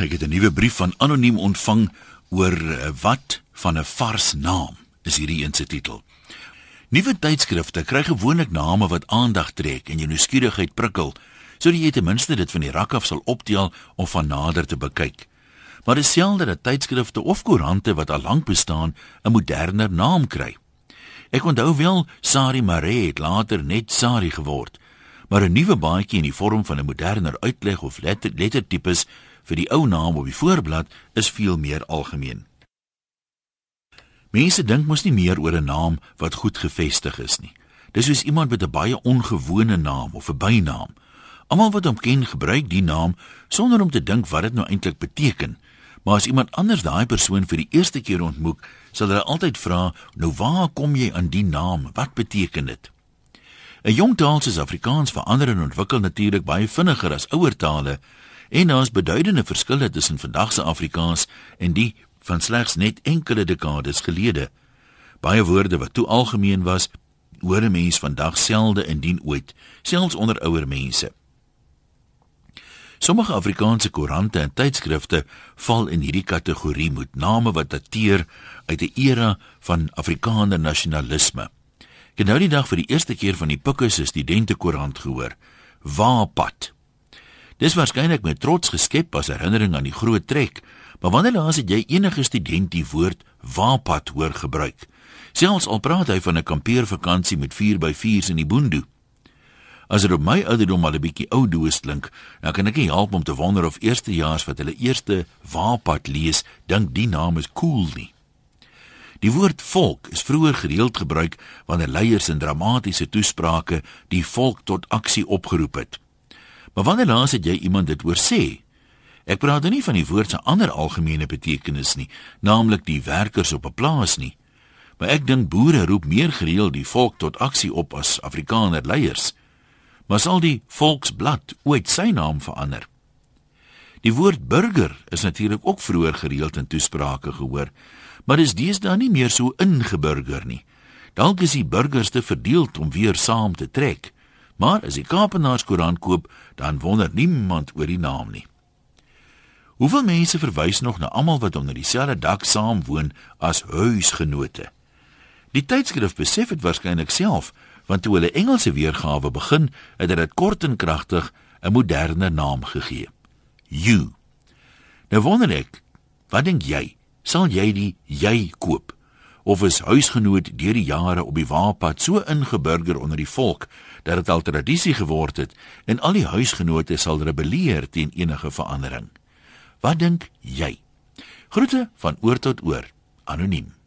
Ek het 'n nuwe brief van anoniem ontvang oor eh, wat van 'n vars naam is hierdie een se titel. Nuwe tydskrifte kry gewoonlik name wat aandag trek en jou nuuskierigheid prikkel, sodat jy ten minste dit van die rak af sal optel om van nader te bekyk. Maar dit is selde dat tydskrifte of koerante wat al lank bestaan 'n moderner naam kry. Ek onthou wel Sari Maree het later net Sari geword, maar 'n nuwe baadjie in die vorm van 'n moderner uitleg of letter lettertipes vir die ou naam op die voorblad is veel meer algemeen. Mense dink mos nie meer oor 'n naam wat goed gevestig is nie. Dis soos iemand met 'n baie ongewone naam of 'n bynaam. Almal wat hom ken, gebruik die naam sonder om te dink wat dit nou eintlik beteken. Maar as iemand anders daai persoon vir die eerste keer ontmoet, sal hulle altyd vra, "Nou waar kom jy aan die naam? Wat beteken dit?" 'n Jong taal soos Afrikaans verander en ontwikkel natuurlik baie vinniger as ouer tale, En daar is beduidende verskille tussen vandag se Afrikaans en die van slegs net enkele dekades gelede. Baie woorde wat toe algemeen was, hoor 'n mens vandag selde indien ooit, selfs onder ouer mense. Sommige Afrikaanse koerante en tydskrifte val in hierdie kategorie met name wat dateer uit 'n era van Afrikaner nasionalisme. Ek het nou die dag vir die eerste keer van die Pikkie se studentekoerant gehoor. Waarpad. Dis waarskynlik met trots geskep as herinnering aan die groot trek, maar wanneer laas het jy enige student die woord waapad hoor gebruik? Selfs al praat hy van 'n kampeervakansie met 4x4s in die Boondoe. As dit op my ouderdom al 'n bietjie ou doos klink, dan kan ek nie help om te wonder of eerstejaars wat hulle eerste waapad lees, dink die naam is cool nie. Die woord volk is vroeër gereeld gebruik wanneer leiers in dramatiese toesprake die volk tot aksie opgeroep het. Maar wanneer laas het jy iemand dit hoor sê? Ek praat nie van die woord se ander algemene betekenis nie, naamlik die werkers op 'n plaas nie. Maar ek dink boere roep meer gereeld die volk tot aksie op as Afrikaner leiers. Maar sal die Volksblad ooit sy naam verander? Die woord burger is natuurlik ook vroeër gereeld in toesprake gehoor, maar dis deesdae nie meer so ingeburger nie. Dalk is die burgers te verdeeld om weer saam te trek. Maar as jy Kaapenaars koerant koop, dan wonder niemand oor die naam nie. Hoeveel mense verwys nog na almal wat onder dieselfde dak saam woon as huisgenote? Die tydskrif besef dit waarskynlik self, want toe hulle Engelse weergawe begin, het dit kort en kragtig 'n moderne naam gegee. You. Nou wonder ek, wat dink jy? Sal jy die jy koop? Of is huisgenoot deur die jare op die waarpad so ingeburger onder die volk dat dit al tradisie geword het en al die huisgenote sal rebelleer teen enige verandering. Wat dink jy? Groete van oor tot oor. Anoniem.